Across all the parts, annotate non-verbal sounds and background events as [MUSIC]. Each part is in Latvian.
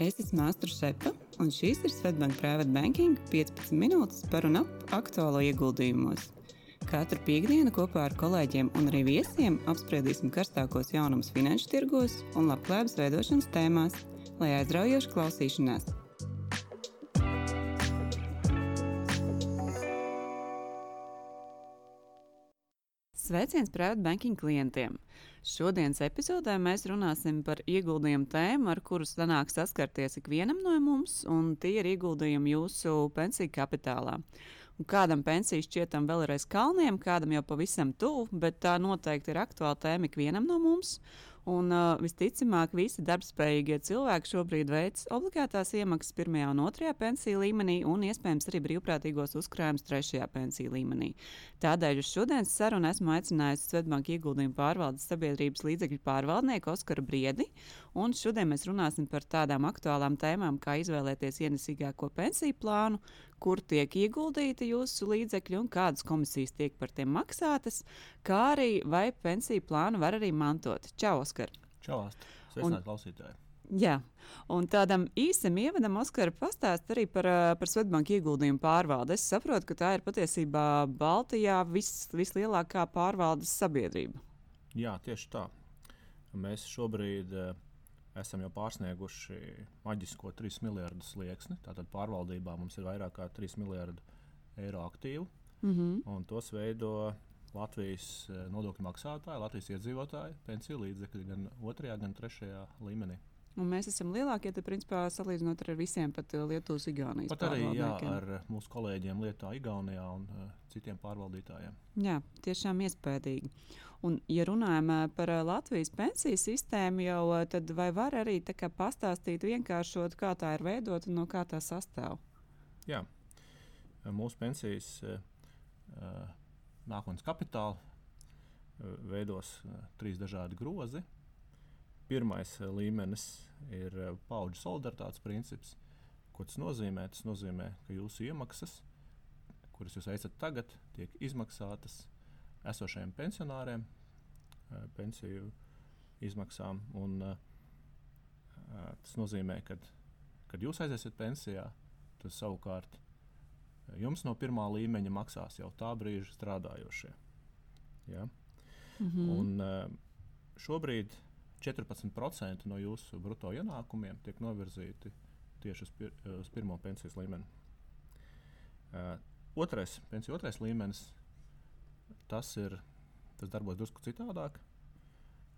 Es esmu Astra Šepa, un šīs ir Svetbank Private Banking 15 minūtes par un ap aktuālo ieguldījumos. Katru piekdienu kopā ar kolēģiem un arī viesiem apspriedīsim karstākos jaunumus finanšu tirgos un labklājības veidošanas tēmās, lai aizraujoši klausīšanās. Sveiciens private banking klientiem! Šodienas epizodē mēs runāsim par ieguldījumu tēmu, ar kuru sanāk saskarties ikvienam no mums, un tie ir ieguldījumi jūsu pensiju kapitālā. Un kādam pensijas šķietam vēl ir aiz kalniem, kādam jau pavisam tuvu, bet tā noteikti ir aktuāla tēma ikvienam no mums. Un, uh, visticamāk, visi darbspējīgie cilvēki šobrīd veic obligātās iemaksas pirmajā un otrajā pensiju līmenī, un iespējams arī brīvprātīgos uzkrājumus trešajā pensiju līmenī. Tādēļ uz šodienas sarunu esmu aicinājusi Svetbanka ieguldījumu pārvaldes sabiedrības līdzekļu pārvaldnieku Oskaru Briedi. Šodien mēs runāsim par tādām aktuālām tēmām, kā izvēlēties ienesīgāko pensiju plānu, kur tiek ieguldīti jūsu līdzekļi un kādas komisijas tiek par tiem maksātas, kā arī vai pensiju plānu var arī mantot. Čau, Oskar! Čau, Sveicināti klausītāji! Jā, un tādam īsam ievadam, Oskar, pastāst arī par, par Svetbanku ieguldījumu pārvaldi. Es saprotu, ka tā ir patiesībā Baltijā vis, vislielākā pārvaldes sabiedrība. Jā, tieši tā. Mēs šobrīd uh, esam jau pārsnieguši maģisko 3 miljardu slieksni. Tātad pārvaldībā mums ir vairāk kā 3 miljardu eiro aktīvu. Mm -hmm. Tos veido Latvijas eh, nodokļu maksātāji, Latvijas iedzīvotāji, pensiju līdzekļi gan otrajā, gan trešajā līmenī. Un mēs esam lielākie, tad, principā, salīdzinot ar visiem, pat uh, Lietuvas, Igaunijas pat arī jā, ar mūsu kolēģiem Lietuvā, Igaunijā un uh, citiem pārvaldītājiem. Jā, tiešām iespaidīgi. Un, ja runājam uh, par uh, Latvijas pensiju sistēmu, jau tad vai var arī pastāstīt vienkāršot, kā tā ir veidota un no kā tā sastāv? Jā, mūsu pensijas uh, nākotnes kapitāla veidos trīs dažādi grozi. Pirmais eh, līmenis ir eh, paudžu solidaritātes princips. Ko tas nozīmē? Tas nozīmē, ka jūsu iemaksas, kuras jūs veicat tagad, tiek izmaksātas esošajiem pensionāriem, eh, pensiju izmaksām. Un, tas nozīmē, ka, kad jūs aiziesiet pensijā, tad savukārt jums no pirmā līmeņa maksās jau tā brīža strādājošie. Ja? Mm -hmm. Un, šobrīd 14% no jūsu brutto ienākumiem tiek novirzīti tieši uz, pir, uz pirmo pensijas līmeni. Uh, otrais, pensiju otrais līmenis, tas, ir, tas darbojas drusku citādāk.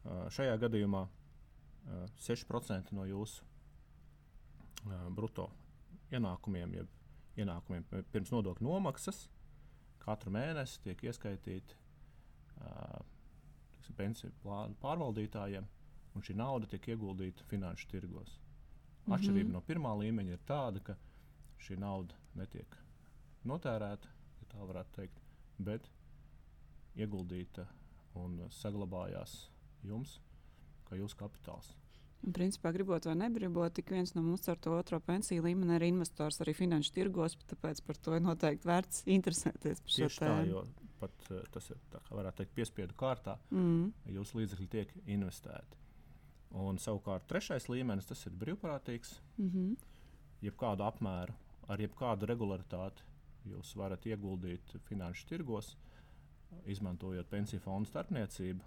Uh, šajā gadījumā uh, 6% no jūsu uh, brutto ienākumiem, jeb ienākumiem pirms nodokļu nomaksas, katru mēnesi tiek ieskaitīti uh, pensiju plānu pārvaldītājiem un šī nauda tiek ieguldīta finanšu tirgos. Mhm. Atšķirība mm -hmm. no pirmā līmeņa ir tāda, ka šī nauda netiek notērēta, ja tā varētu teikt, bet ieguldīta un saglabājās jums, kā jūsu kapitāls. Un, principā, gribot vai negribot, ik viens no mums ar to otro pensiju līmeni ir investors arī finanšu tirgos, tāpēc par to ir noteikti vērts interesēties Tieši. Tā, jo pat, eh, tas ir, tā, kā varētu teikt, piespiedu kārtā, mm. jūsu līdzekļi tiek investēti. Un savukārt trešais līmenis tas ir brīvprātīgs. Mm -hmm. Jebkādu apmēru, ar jebkādu regularitāti jūs varat ieguldīt finanšu tirgos, izmantojot pensiju fondu starpniecību.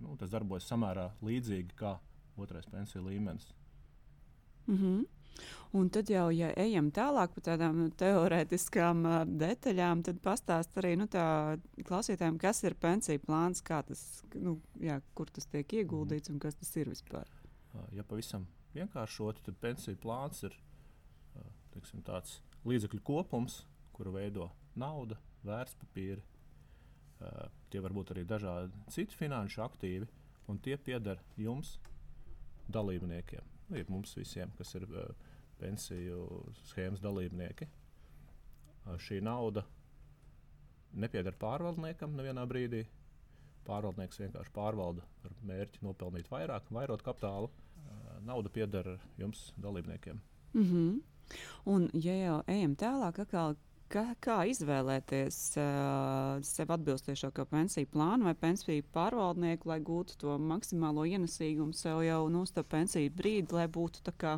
Nu, tas darbojas samērā līdzīgi kā otrais pensiju līmenis. Mm -hmm. Un tad jau, ja ejam tālāk par tādām nu, teorētiskām uh, detaļām, tad pastāst arī nu, klausītājiem, kas ir pensiju plāns, tas, nu, jā, kur tas tiek ieguldīts un kas tas ir vispār. Ja pavisam vienkāršot, tad pensiju plāns ir teiksim, tāds līdzekļu kopums, kuru veido nauda, vērtspapīri. Tie var būt arī dažādi citi finanšu aktīvi, un tie pieder jums, dalībniekiem ir mums visiem, kas ir uh, pensiju schēmas dalībnieki. Šī nauda nepieder pārvaldniekam nevienā brīdī. Pārvaldnieks vienkārši pārvalda ar mērķi nopelnīt vairāk, vairot kapitālu. Uh, nauda pieder jums, dalībniekiem. Mm -hmm. Un, ja jau ejam tālāk, atkal, Kā, kā izvēlēties uh, sev atbilstošāko pensiju plānu vai pensiju pārvaldnieku, lai gūtu to maksimālo ienesīgumu sev jau no nu, pensiju brīdi, lai būtu tā kā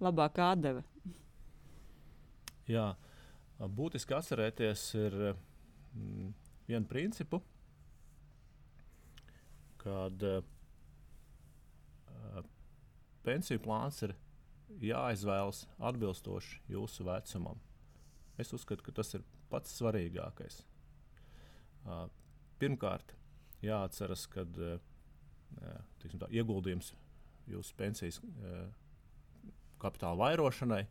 labāka atdeve? Jā, būtiski atcerēties ir mm, vienu principu, kad uh, pensiju plāns ir jāizvēlas atbilstoši jūsu vecumam. Es uzskatu, ka tas ir pats svarīgākais. Pirmkārt, jāatceras, ka ieguldījums jūsu pensijas kapitāla vairošanai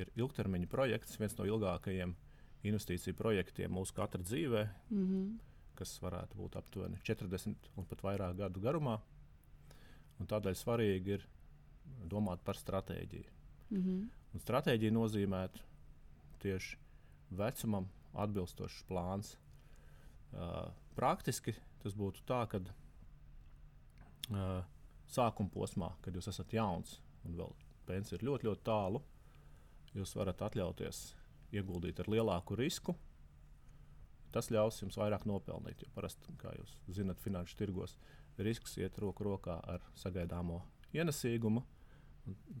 ir ilgtermiņa projekts, viens no ilgākajiem investīciju projektiem mūsu katra dzīvē, mm -hmm. kas varētu būt aptuveni 40 un pat vairāk gadu garumā. Un tādēļ svarīgi ir domāt par stratēģiju. Mm -hmm. Un stratēģija nozīmē tieši vecumam atbilstošs plāns. Uh, praktiski tas būtu tā, ka uh, sākuma posmā, kad jūs esat jauns un vēl pensija ir ļoti, ļoti tālu, jūs varat atļauties ieguldīt ar lielāku risku. Tas ļaus jums vairāk nopelnīt, jo parasti, kā jūs zinat, finanšu tirgos risks iet roku rokā ar sagaidāmo ienesīgumu.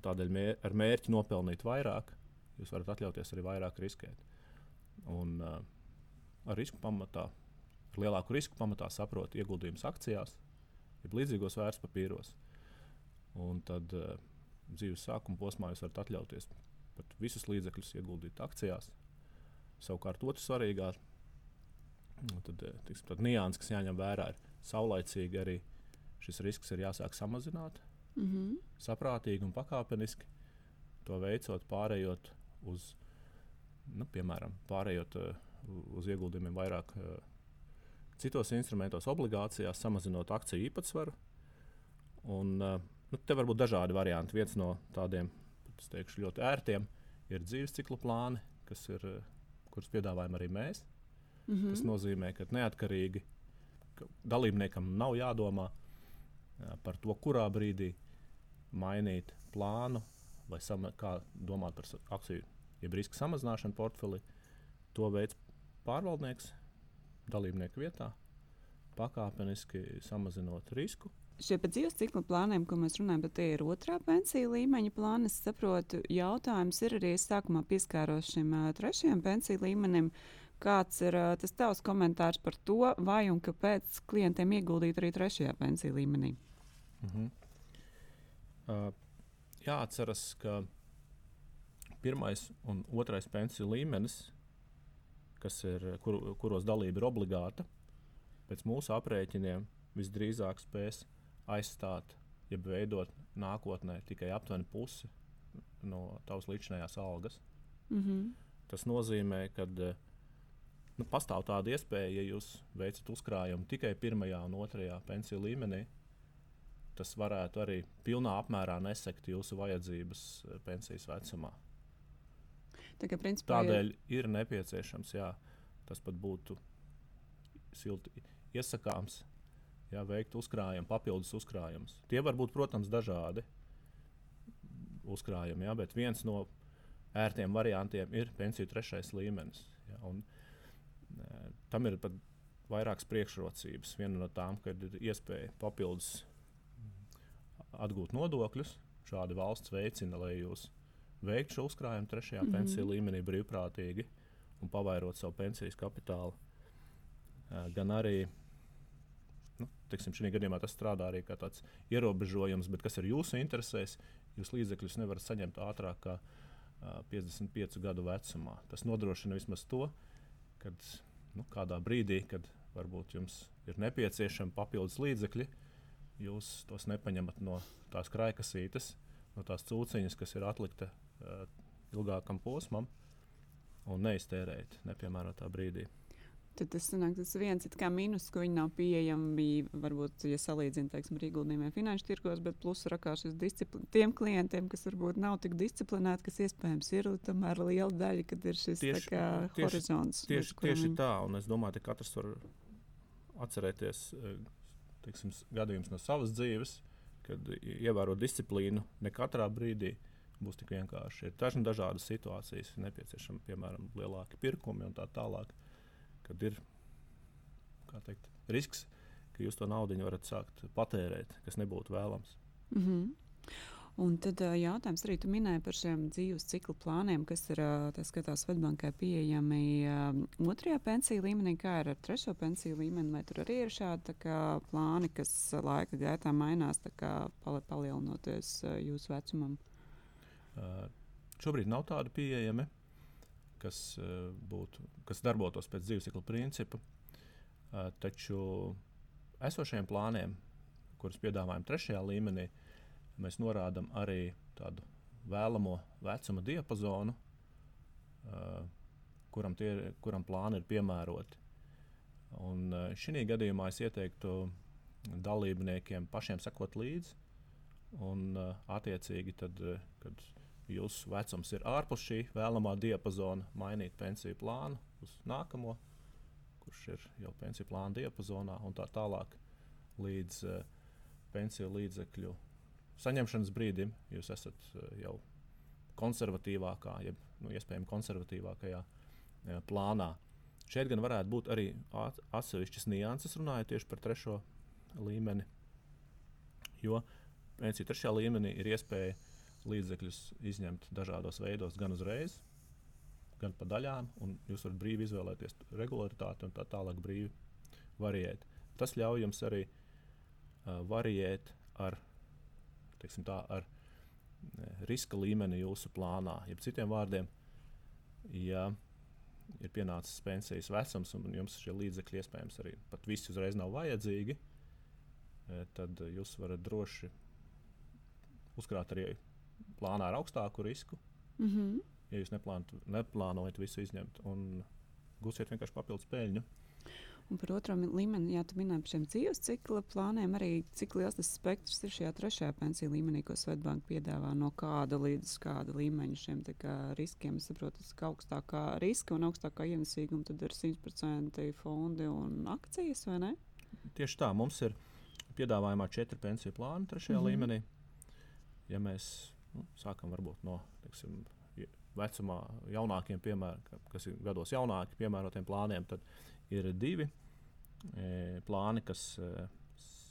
Tādēļ mēr, ar mērķi nopelnīt vairāk, jūs varat atļauties arī vairāk riskēt. Un, uh, ar risku pamatā, ar lielāku risku pamatā saprot ieguldījumus akcijās, jeb līdzīgos vērtspapīros. Un tad uh, dzīves sākuma posmā jūs varat atļauties pat visus līdzekļus ieguldīt akcijās. Savukārt, otrs svarīgāk, nu, tad, tiksim, tad nianses, kas jāņem vērā, ir saulaicīgi arī šis risks ir jāsāk samazināt. Mm -hmm. Saprātīgi un pakāpeniski to veicot, pārējot uz nu, piemēram, pārējot uh, uz ieguldījumiem vairāk uh, citos instrumentos, obligācijās, samazinot akciju īpatsvaru. Un, uh, nu, te var būt dažādi varianti. Viens no tādiem teikšu, ļoti ērtiem ir dzīves cikla plāni, kas ir, kurus piedāvājam arī mēs. Mm -hmm. Tas nozīmē, ka neatkarīgi ka dalībniekam nav jādomā par to, kurā brīdī mainīt plānu vai sama, kā domāt par akciju jeb riska samazināšanu portfelī, to veids pārvaldnieks dalībnieku vietā, pakāpeniski samazinot risku. Šie pēc dzīves cikla plāniem, ko mēs runājam, bet tie ir otrā pensiju līmeņa plāni. Es saprotu, jautājums ir arī sākumā pieskāros šim trešajam pensiju līmenim. Kāds ir tas tavs komentārs par to, vai un kāpēc klientiem ieguldīt arī trešajā pensiju līmenī? Uh -huh. uh, jāatceras, ka pirmais un otrais pensiju līmenis, ir, kur, kuros dalība ir obligāta, pēc mūsu aprēķiniem visdrīzāk spēs aizstāt, jeb veidot nākotnē tikai aptuveni pusi no tavas līdzinājās algas. Mm -hmm. Tas nozīmē, ka nu, pastāv tāda iespēja, ja jūs veicat uzkrājumu tikai pirmajā un otrajā pensiju līmenī, tas varētu arī pilnā apmērā nesekt jūsu vajadzības pensijas vecumā. Tā kā, principā, Tādēļ ir, ir nepieciešams, jā, tas pat būtu silti iesakāms, jā, veikt uzkrājumu, papildus uzkrājumus. Tie var būt, protams, dažādi uzkrājumi, jā, bet viens no ērtiem variantiem ir pensiju trešais līmenis. Jā, un, e, tam ir pat vairākas priekšrocības. Viena no tām ir iespēja papildus atgūt nodokļus. Šādi valsts veicina, lai jūs veikt šo uzkrājumu trešajā mm -hmm. pensiju līmenī brīvprātīgi un pavairot savu pensijas kapitālu. Gan arī nu, teiksim, šī gadījumā tas strādā arī kā tāds ierobežojums, bet kas ir jūsu interesēs, jūs līdzekļus nevarat saņemt ātrāk kā uh, 55 gadu vecumā. Tas nodrošina vismaz to, ka nu, kādā brīdī, kad varbūt jums ir nepieciešami papildus līdzekļi, jūs tos nepaņemat no tās kraikasītes, no tās cūciņas, kas ir atlikta ilgākam posmam un neiztērēt nepiemērotā brīdī. Tad tas sanāk, tas viens ir mīnus, ka viņi nav pieejami, varbūt, ja salīdzina, teiksim, ar ieguldījumiem finanšu tirgos, bet plus rakā šis tiem klientiem, kas varbūt nav tik disciplinēti, kas iespējams ir tomēr liela daļa, kad ir šis tieši, kā, tieši, horizonts. Tieši, tieši tā, un es domāju, ka katrs var atcerēties, eh, teiksim, gadījums no savas dzīves, kad ievēro disciplīnu ne katrā brīdī, būs tik vienkārši. Ir dažna dažādas situācijas, nepieciešama piemēram lielāki pirkumi un tā tālāk, kad ir teikt, risks, ka jūs to naudu varat sākt patērēt, kas nebūtu vēlams. Mm -hmm. Un tad jautājums arī tu minēji par šiem dzīves ciklu plāniem, kas ir skatās Svetbankai pieejami otrajā pensiju līmenī, kā ir ar trešo pensiju līmeni, vai tur arī ir šādi kā, plāni, kas laika gaitā mainās, kā, palielinoties jūsu vecumam? Uh, šobrīd nav tāda pieejama, kas, uh, būtu, kas darbotos pēc dzīves cikla principa. Uh, taču esošajiem plāniem, kurus piedāvājam trešajā līmenī, mēs norādām arī tādu vēlamo vecuma diapazonu, kuram, tie, kuram plāni ir piemēroti. Un šī gadījumā es ieteiktu dalībniekiem pašiem sekot līdzi. Un, attiecīgi, tad, kad jūsu vecums ir ārpus šī vēlamā diapazona, mainīt pensiju plānu uz nākamo, kurš ir jau pensiju plāna diapazonā un tā tālāk līdz uh, pensiju līdzekļu saņemšanas brīdim. Jūs esat uh, jau konservatīvākā, jeb nu, iespējami konservatīvākajā uh, plānā. Šeit gan varētu būt arī atsevišķas nianses, runājot tieši par trešo līmeni. Jo pensiju trešajā līmenī ir iespēja līdzekļus izņemt dažādos veidos, gan uzreiz, gan pa daļām, jūs varat brīvi izvēlēties regularitāti un tā tālāk brīvi variēt. Tas ļauj jums arī uh, variēt ar, tā, ar riska līmeni jūsu plānā. Jeb citiem vārdiem, ja ir pienācis pensijas vecums un jums šie līdzekļi iespējams arī pat visi uzreiz nav vajadzīgi, tad jūs varat droši uzkrāt arī plānā ar augstāku risku. Mm -hmm. Ja jūs neplānot, neplānojat visu izņemt un gūsiet vienkārši papildus peļņu. Un par otro līmeni, ja tu minēji par šiem dzīves cikla plāniem, arī cik liels tas spektrs ir šajā trešajā pensiju līmenī, ko Svetbanka piedāvā no kāda līdz kāda līmeņa šiem riskiem. Es saprotu, ka augstākā riska un augstākā ienesīguma tad ir 100% fondi un akcijas, vai ne? Tieši tā, mums ir piedāvājumā četri pensiju plāni trešajā mm -hmm. līmenī. Ja mēs Nu, sākam varbūt no teiksim, vecumā jaunākiem, piemēram, kas ir gados jaunāki, piemērotiem plāniem. Tad ir divi e, plāni, kas e,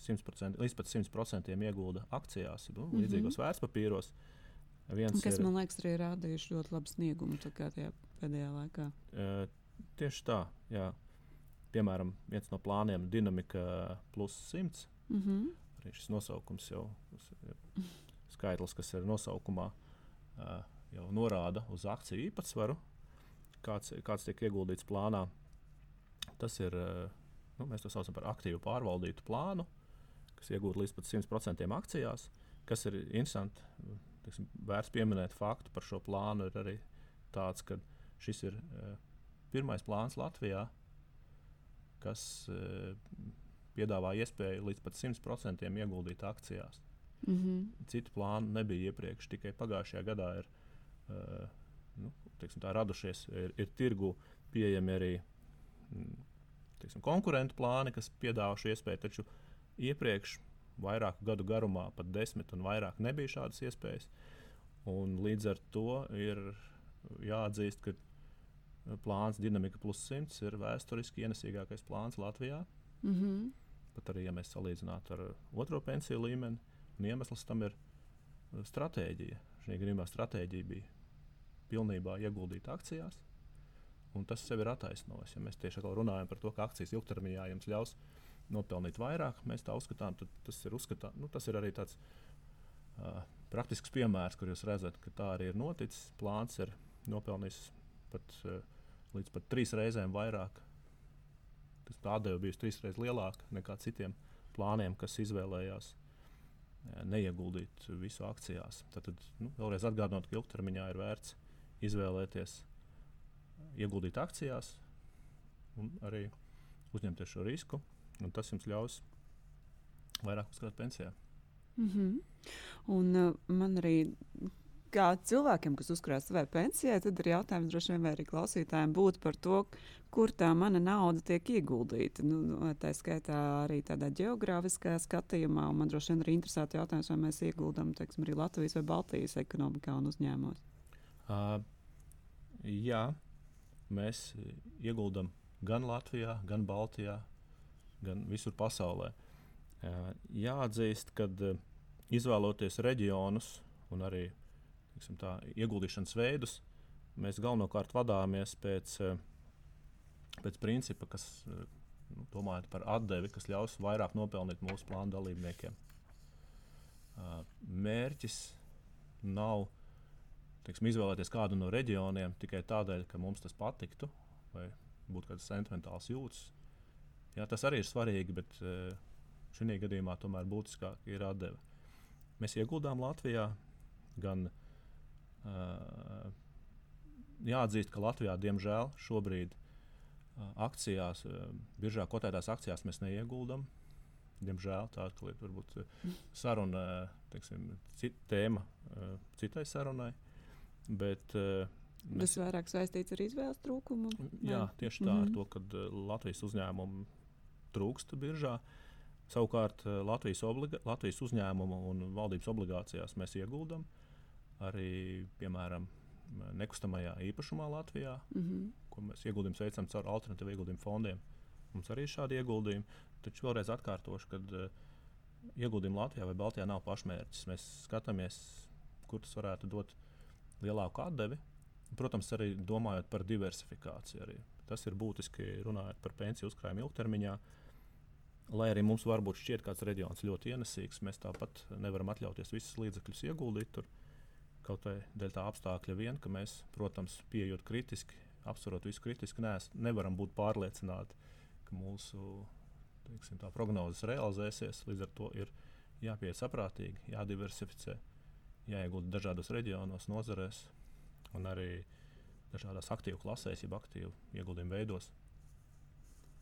100%, līdz pat 100% iegulda akcijās, nu, mm -hmm. līdzīgos vērtspapīros. Viens kas, ir, man liekas, arī rādījuši ļoti labu sniegumu pēdējā laikā. E, tieši tā, jā. Piemēram, viens no plāniem ir Dinamika plus 100. Mm -hmm. Arī šis nosaukums jau ir skaitlis, kas ir nosaukumā, jau norāda uz akciju īpatsvaru, kāds, kāds tiek ieguldīts plānā. Tas ir, nu, mēs to saucam par aktīvu pārvaldītu plānu, kas iegūta līdz pat 100% akcijās. Kas ir interesanti, teiksim, vērts pieminēt faktu par šo plānu, ir arī tāds, ka šis ir pirmais plāns Latvijā, kas piedāvā iespēju līdz pat 100% ieguldīt akcijās. Mm -hmm. Citu plānu nebija iepriekš, tikai pagājušajā gadā ir uh, nu, teiksim, tā, radušies, ir, ir tirgu pieejami arī mm, teiksim, konkurentu plāni, kas piedāvā šo iespēju. Taču iepriekš, vairāku gadu garumā, pat desmit un vairāk, nebija šādas iespējas. Un līdz ar to ir jāatzīst, ka plāns Dinamika plus 100 ir vēsturiski ienesīgākais plāns Latvijā. Mm -hmm. Pat arī, ja mēs salīdzinātu ar otro pensiju līmeni, Un iemesls tam ir uh, stratēģija. Šī gadījumā stratēģija bija pilnībā ieguldīta akcijās, un tas sev ir attaisnojis. Ja mēs tieši runājam par to, ka akcijas ilgtermiņā jums ļaus nopelnīt vairāk, mēs tā uzskatām, tad tas ir, uzskatā, nu, tas ir arī tāds uh, praktisks piemērs, kur jūs redzat, ka tā arī ir noticis. Plāns ir nopelnījis pat, uh, līdz pat trīs reizēm vairāk. Tas tā atdeve bijusi trīs reizes lielāka nekā citiem plāniem, kas izvēlējās neieguldīt visu akcijās. Tad, nu, vēlreiz atgādinot, ka ilgtermiņā ir vērts izvēlēties, ieguldīt akcijās un arī uzņemties šo risku. Tas jums ļaus vairāk uzkrāt pensijā. Mm -hmm. Un uh, man arī kā cilvēkiem, kas uzkrājas savai pensijai, tad ir jautājums droši vien arī klausītājiem būt par to, kur tā mana nauda tiek ieguldīta. Nu, nu, tā skaitā arī tādā geogrāfiskā skatījumā, un man droši vien arī interesēta jautājums, vai mēs ieguldam teiksim, arī Latvijas vai Baltijas ekonomikā un uzņēmumos. Uh, jā, mēs ieguldam gan Latvijā, gan Baltijā, gan visur pasaulē. Uh, jāatzīst, ka uh, izvēloties reģionus un arī tiksim, tā, ieguldīšanas veidus, mēs galvenokārt vadāmies pēc, eh, pēc principa, kas eh, nu, domājot par atdevi, kas ļaus vairāk nopelnīt mūsu plānu dalībniekiem. Eh, mērķis nav teiksim, izvēlēties kādu no reģioniem tikai tādēļ, ka mums tas patiktu vai būtu kāds sentimentāls jūtas. Jā, tas arī ir svarīgi, bet šī gadījumā tomēr būtiskāk ir atdeve. Mēs ieguldām Latvijā gan uh, jāatzīst, ka Latvijā, diemžēl, šobrīd akcijās, biržā kotētās akcijās mēs neieguldam. Diemžēl tāda ir varbūt saruna, teiksim, cit, tēma citai sarunai. Bet, uh, Tas vairāk saistīts ar izvēles trūkumu. Jā, tieši tā, mm -hmm. ar to, ka Latvijas uzņēmumu trūkst biržā. Savukārt Latvijas, obliga, Latvijas uzņēmumu un valdības obligācijās mēs ieguldam arī, piemēram, nekustamajā īpašumā Latvijā, mm -hmm. ko mēs ieguldījumus veicam caur alternatīvu ieguldījumu fondiem. Mums arī ir šādi ieguldījumi, taču vēlreiz atkārtošu, ka uh, ieguldījumi Latvijā vai Baltijā nav pašmērķis. Mēs skatāmies, kur tas varētu dot lielāku atdevi. Protams, arī domājot par diversifikāciju. Arī. Tas ir būtiski runājot par pensiju uzkrājumu ilgtermiņā. Uh, Lai arī mums varbūt šķiet kāds reģions ļoti ienesīgs, mēs tāpat nevaram atļauties visus līdzekļus ieguldīt tur. Kaut vai dēļ tā apstākļa vien, ka mēs, protams, pieejot kritiski, apsverot visu kritiski, nees, nevaram būt pārliecināti, ka mūsu teiksim, prognozes realizēsies. Līdz ar to ir jāpieiet saprātīgi, jāddiversificē, jāiegulda dažādos reģionos, nozarēs un arī dažādās aktīvu klasēs, jeb aktīvu ieguldījumu veidos.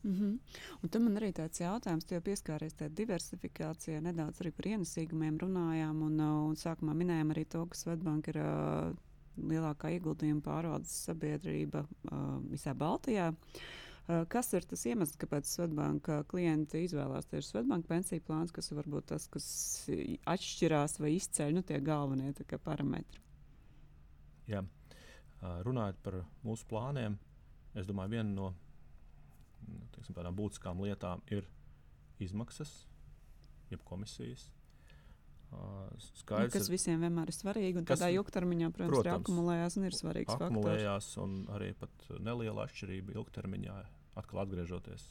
Mm -hmm. Un tam man arī tāds jautājums, jau pieskāries tādā diversifikācijā, nedaudz arī par ienesīgumiem runājām. Un, uh, un sākumā minējām arī to, ka Svetbanka ir uh, lielākā ieguldījuma pārvaldes sabiedrība uh, visā Baltijā. Uh, kas ir tas iemesls, kāpēc Svetbanka klienti izvēlās tieši Svetbanka pensiju plāns, kas varbūt tas, kas atšķirās vai izceļ nu, tie galvenie parametri? Jā. Runājot par mūsu plāniem, es domāju, viena no Nu, teiksim, tādām būtiskām lietām ir izmaksas, jeb komisijas. Skaidrs, nu, kas visiem vienmēr ir svarīgi, un tādā ilgtermiņā, protams, protams akumulējās un ir svarīgs faktors. Akumulējās un arī pat neliela atšķirība ilgtermiņā, atkal atgriežoties.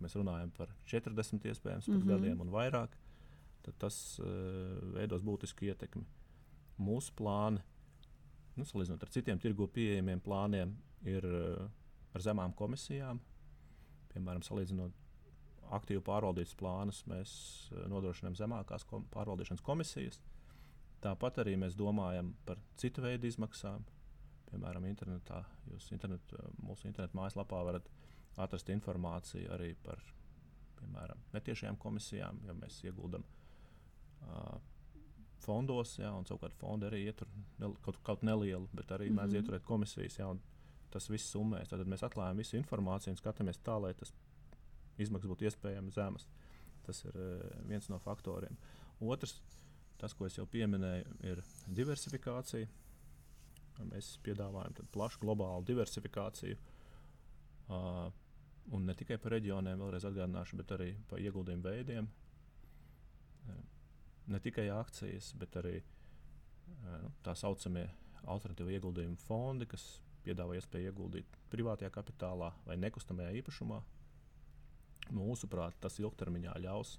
Mēs runājam par 40 iespējams mm -hmm. gadiem un vairāk, tad tas uh, veidos būtisku ietekmi. Mūsu plāni, nu, salīdzinot ar citiem tirgu pieejamiem plāniem, ir uh, ar zemām komisijām, Piemēram, salīdzinot aktīvu pārvaldības plānus, mēs eh, nodrošinām zemākās kom pārvaldīšanas komisijas. Tāpat arī mēs domājam par citu veidu izmaksām. Piemēram, internetā, jūs internet, mūsu internetu mājaslapā varat atrast informāciju arī par piemēram, netiešajām komisijām, ja mēs ieguldam uh, fondos, jā, un savukārt fondi arī ietur ne, kaut, kaut nelielu, bet arī mm -hmm. mēdz mhm. ieturēt komisijas. Jā, tas viss summēs. Tad mēs atklājam visu informāciju un skatāmies tā, lai tas izmaksas būtu iespējami zemas. Tas ir uh, viens no faktoriem. Otrs, tas, ko es jau pieminēju, ir diversifikācija. Mēs piedāvājam plašu globālu diversifikāciju. Uh, un ne tikai par reģioniem, vēlreiz atgādināšu, bet arī par ieguldījumu veidiem. Ne tikai akcijas, bet arī nu, tā saucamie alternatīvie ieguldījumu fondi, kas piedāvā iespēju ieguldīt privātajā kapitālā vai nekustamajā īpašumā. Mūsuprāt, tas ilgtermiņā ļaus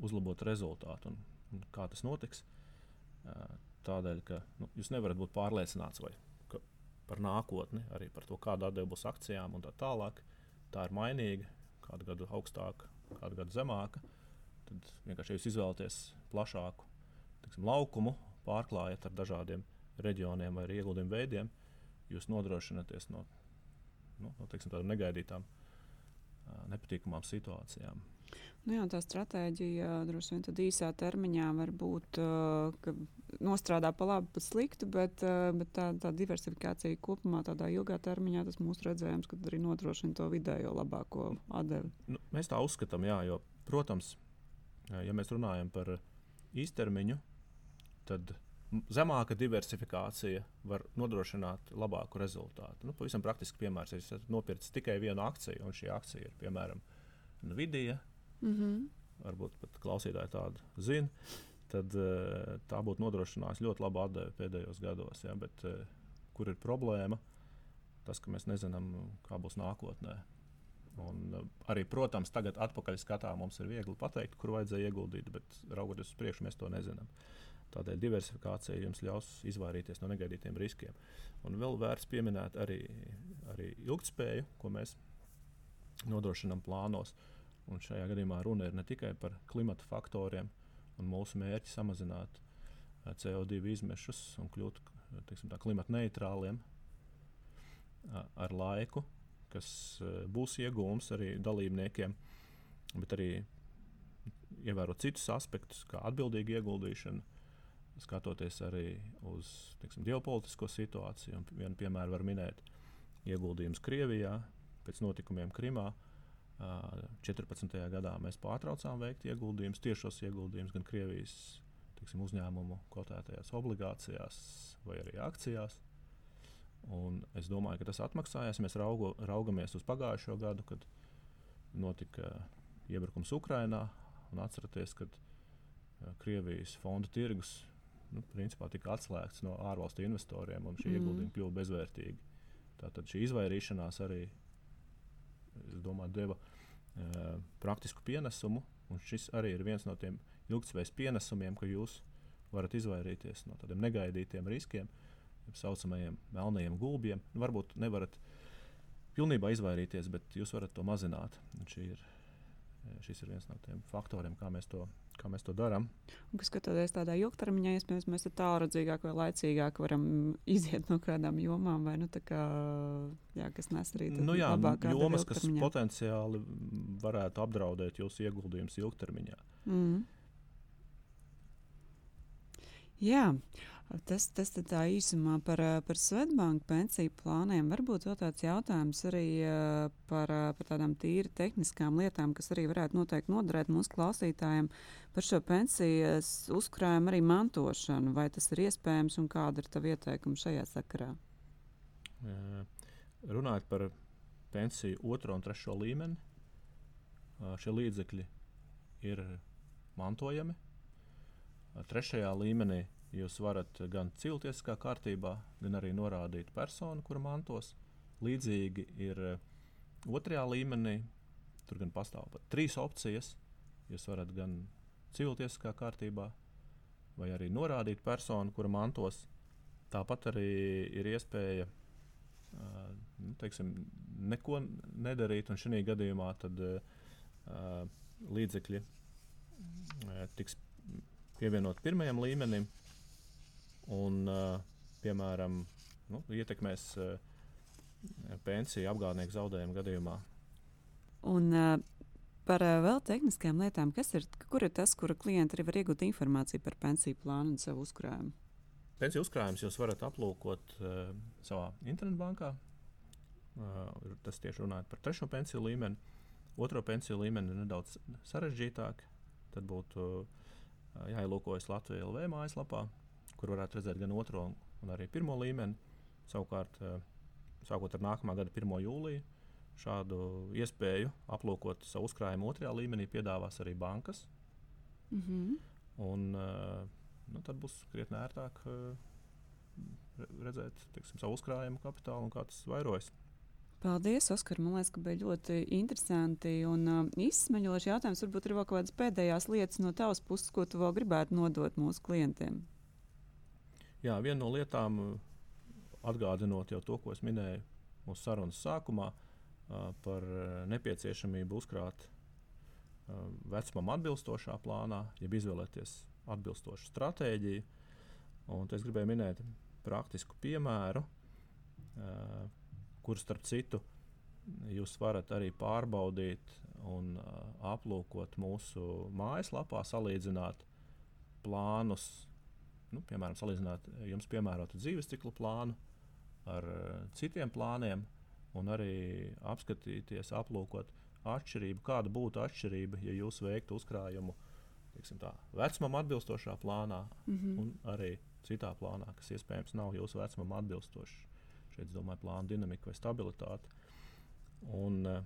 uzlabot rezultātu. Un, un kā tas notiks? Tādēļ, ka nu, jūs nevarat būt pārliecināts vai, par nākotni, arī par to, kāda atdeve būs akcijām un tā tālāk. Tā ir mainīga, kādu gadu augstāka, kādu gadu zemāka. Tad vienkārši jūs izvēlaties plašāku tiksim, laukumu, pārklājat ar dažādiem reģioniem vai ieguldījumu veidiem jūs nodrošināties no, nu, no teiksim, tādām negaidītām nepatīkamām situācijām. Nu jā, tā stratēģija droši vien tādā īsā termiņā var būt, ka nostrādā pa labi, pa sliktu, bet, bet tā, tā diversifikācija kopumā, tādā ilgā termiņā, tas mūsu redzējums, kad arī nodrošina to vidējo labāko atdevi. Nu, mēs tā uzskatām, jā, jo, protams, ja mēs runājam par īstermiņu, tad zemāka diversifikācija var nodrošināt labāku rezultātu. Nu, pavisam praktiski piemērs, ja esat nopircis tikai vienu akciju, un šī akcija ir piemēram Nvidia Mm -hmm. Varbūt pat klausītāji tādu zina. Tad uh, tā būtu nodrošinājusi ļoti labu atdevi pēdējos gados. Ja, bet, uh, kur ir problēma? Tas, ka mēs nezinām, kā būs nākotnē. Un, uh, arī, protams, tagad atpakaļ skatā mums ir viegli pateikt, kur vajadzēja ieguldīt, bet raugoties uz priekšu, mēs to nezinām. Tādēļ diversifikācija jums ļaus izvairīties no negaidītiem riskiem. Un vēl vērts pieminēt arī, arī ilgspēju, ko mēs nodrošinām plānos. Un šajā gadījumā runa ir ne tikai par klimata faktoriem un mūsu mērķi samazināt eh, CO2 izmešus un kļūt teiksim, klimata neitrāliem ar laiku, kas eh, būs iegūms arī dalībniekiem, bet arī ievērot citus aspektus, kā atbildīga ieguldīšana, skatoties arī uz teiksim, ģeopolitisko situāciju. Vienu piemēru var minēt ieguldījums Krievijā pēc notikumiem Krimā. 14. gadā mēs pārtraucām veikt ieguldījumus, tiešos ieguldījumus gan Krievijas tiksim, uzņēmumu kotētajās obligācijās vai arī akcijās. Un es domāju, ka tas atmaksājās. Mēs raugo, raugamies uz pagājušo gadu, kad notika iebrukums Ukrajinā. Atcerieties, kad Krievijas fondu tirgus nu, principā tika atslēgts no ārvalstu investoriem un šie mm. ieguldījumi kļuva bezvērtīgi. Tātad šī izvairīšanās arī domāju, deva uh, praktisku pienesumu. Šis arī ir viens no tiem ilgspējas pienesumiem, ka jūs varat izvairīties no tādiem negaidītiem riskiem, tā saucamajiem melnajiem gulbiem. Varbūt nevarat pilnībā izvairīties, bet jūs varat to mazināt. Un šī ir šis ir viens no tiem faktoriem, kā mēs to, kā mēs to darām. Skatoties tādā ilgtermiņā, iespējams, mēs tālredzīgāk vai laicīgāk varam iziet no kādām jomām, vai nu, kā, jā, kas nes arī nu, jā, jomas, kas potenciāli varētu apdraudēt jūsu ieguldījumus ilgtermiņā. Mm. Jā, Tas, tas tā īsumā par, par Svetbanku pensiju plāniem. Varbūt vēl tāds jautājums arī par, par tādām tīri tehniskām lietām, kas arī varētu noteikti noderēt mūsu klausītājiem par šo pensijas uzkrājumu arī mantošanu. Vai tas ir iespējams un kāda ir tava ieteikuma šajā sakarā? Runājot par pensiju otro un trešo līmeni, šie līdzekļi ir mantojami. Trešajā līmenī Jūs varat gan cilvēciskā kārtībā, gan arī norādīt personu, kura mantos. Līdzīgi ir eh, otrajā līmenī. Tur gan pastāv pat trīs opcijas. Jūs varat gan cilvēciskā kārtībā, vai arī norādīt personu, kura mantos. Tāpat arī ir iespēja uh, nu, teiksim, neko nedarīt, un šajā gadījumā tad, uh, līdzekļi uh, tiks pievienot pirmajam līmenim, un, uh, piemēram, nu, ietekmēs uh, pensiju apgādnieku zaudējumu gadījumā. Un, uh, par vēl tehniskām lietām, kas ir, kur ir tas, kura klienti arī var iegūt informāciju par pensiju plānu un savu uzkrājumu? Pensiju uzkrājumus jūs varat aplūkot uh, savā internetbankā. Uh, tas tieši runājot par trešo pensiju līmeni. Otro pensiju līmeni ir nedaudz sarežģītāk. Tad būtu uh, jāielūkojas Latvijas LV mājaslapā, kur varētu redzēt gan otro, gan arī pirmo līmeni. Savukārt, eh, sākot ar nākamā gada 1. jūliju, šādu iespēju aplūkot savu uzkrājumu otrajā līmenī piedāvās arī bankas. Mm -hmm. un, eh, nu, tad būs krietni ērtāk eh, redzēt tiksim, savu uzkrājumu kapitālu un kā tas vairojas. Paldies, Oskar. Man liekas, ka bija ļoti interesanti un uh, izsmeļoši jautājums. Varbūt ir vēl kaut kādas pēdējās lietas no tavas puses, ko tu vēl gribētu nodot mūsu klientiem. Jā, viena no lietām, atgādinot jau to, ko es minēju mūsu sarunas sākumā, par nepieciešamību uzkrāt vecumam atbilstošā plānā, jeb izvēlēties atbilstošu stratēģiju. Un es gribēju minēt praktisku piemēru, kur starp citu jūs varat arī pārbaudīt un aplūkot mūsu mājaslapā, salīdzināt plānus, nu, piemēram, salīdzināt jums piemērotu dzīves ciklu plānu ar uh, citiem plāniem, un arī apskatīties, aplūkot atšķirību, kāda būtu atšķirība, ja jūs veiktu uzkrājumu tā, vecumam atbilstošā plānā, mm -hmm. un arī citā plānā, kas iespējams nav jūsu vecumam atbilstošs. Šeit es domāju, plāna dinamika vai stabilitāte. Un, uh,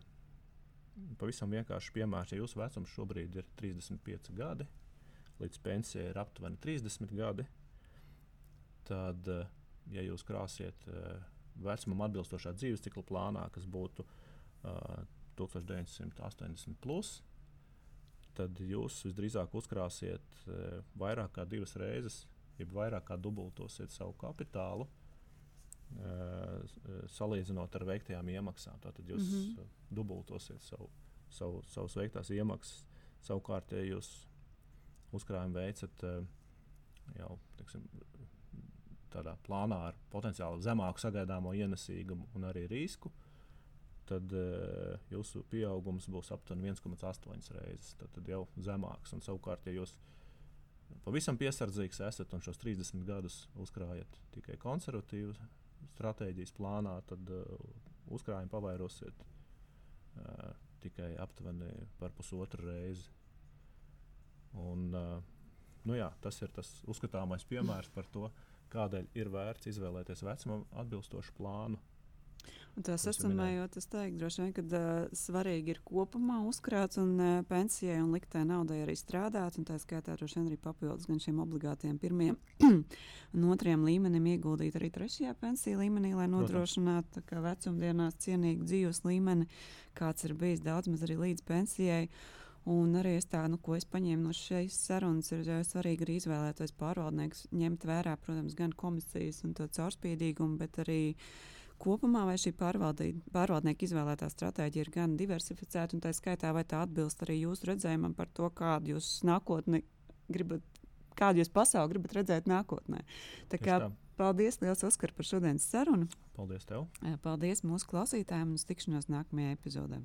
pavisam vienkārši piemērs, ja jūsu vecums šobrīd ir 35 gadi, līdz pensijai ir aptuveni 30 gadi, tad, uh, ja jūs krāsiet uh, vecumam atbilstošā dzīves cikla plānā, kas būtu uh, 1980, plus, tad jūs visdrīzāk uzkrāsiet uh, vairāk kā divas reizes, jeb vairāk kā dubultosiet savu kapitālu. Uh, salīdzinot ar veiktajām iemaksām. Tātad jūs mm -hmm. dubultosiet savu, savu, savus veiktās iemaksas. Savukārt, ja jūs uzkrājumu veicat uh, jau tiksim, tādā plānā ar potenciāli zemāku sagaidāmo ienesīgumu un arī risku, tad uh, jūsu pieaugums būs aptuveni 1,8 reizes. Tad, tad jau zemāks. Un, savukārt, ja jūs pavisam piesardzīgs esat un šos 30 gadus uzkrājat tikai konservatīvas stratēģijas plānā, tad uh, uzkrājumu pavairosiet tikai aptuveni par pusotru reizi. Un, uh, nu jā, tas ir tas uzskatāmais piemērs par to, kādēļ ir vērts izvēlēties vecumam atbilstošu plānu. Un tā sasumējot, es teiktu, droši vien, ka uh, svarīgi ir kopumā uzkrāts un uh, pensijai un liktē naudai arī strādāt, un tā skaitā droši vien arī papildus gan šiem obligātiem pirmiem [CLEARS THROAT] un otriem līmenim ieguldīt arī trešajā pensiju līmenī, lai nodrošinātu vecumdienās cienīgu dzīves līmeni, kāds ir bijis daudz maz arī līdz pensijai. Un arī es tādu, nu, ko es paņēmu no šīs sarunas, ir svarīgi arī izvēlēties pārvaldnieks, ņemt vērā, protams, gan komisijas un to caurspīdīgumu, bet arī kopumā, vai šī pārvaldnieka izvēlētā stratēģija ir gan diversificēta, un tā skaitā, vai tā atbilst arī jūsu redzējumam par to, kādu jūs nākotni gribat, kādu jūs pasauli gribat redzēt nākotnē. Tā kā, tā. paldies, liels Oskar, par šodienas sarunu. Paldies tev. Paldies mūsu klausītājiem un uz tikšanos nākamajā epizodē.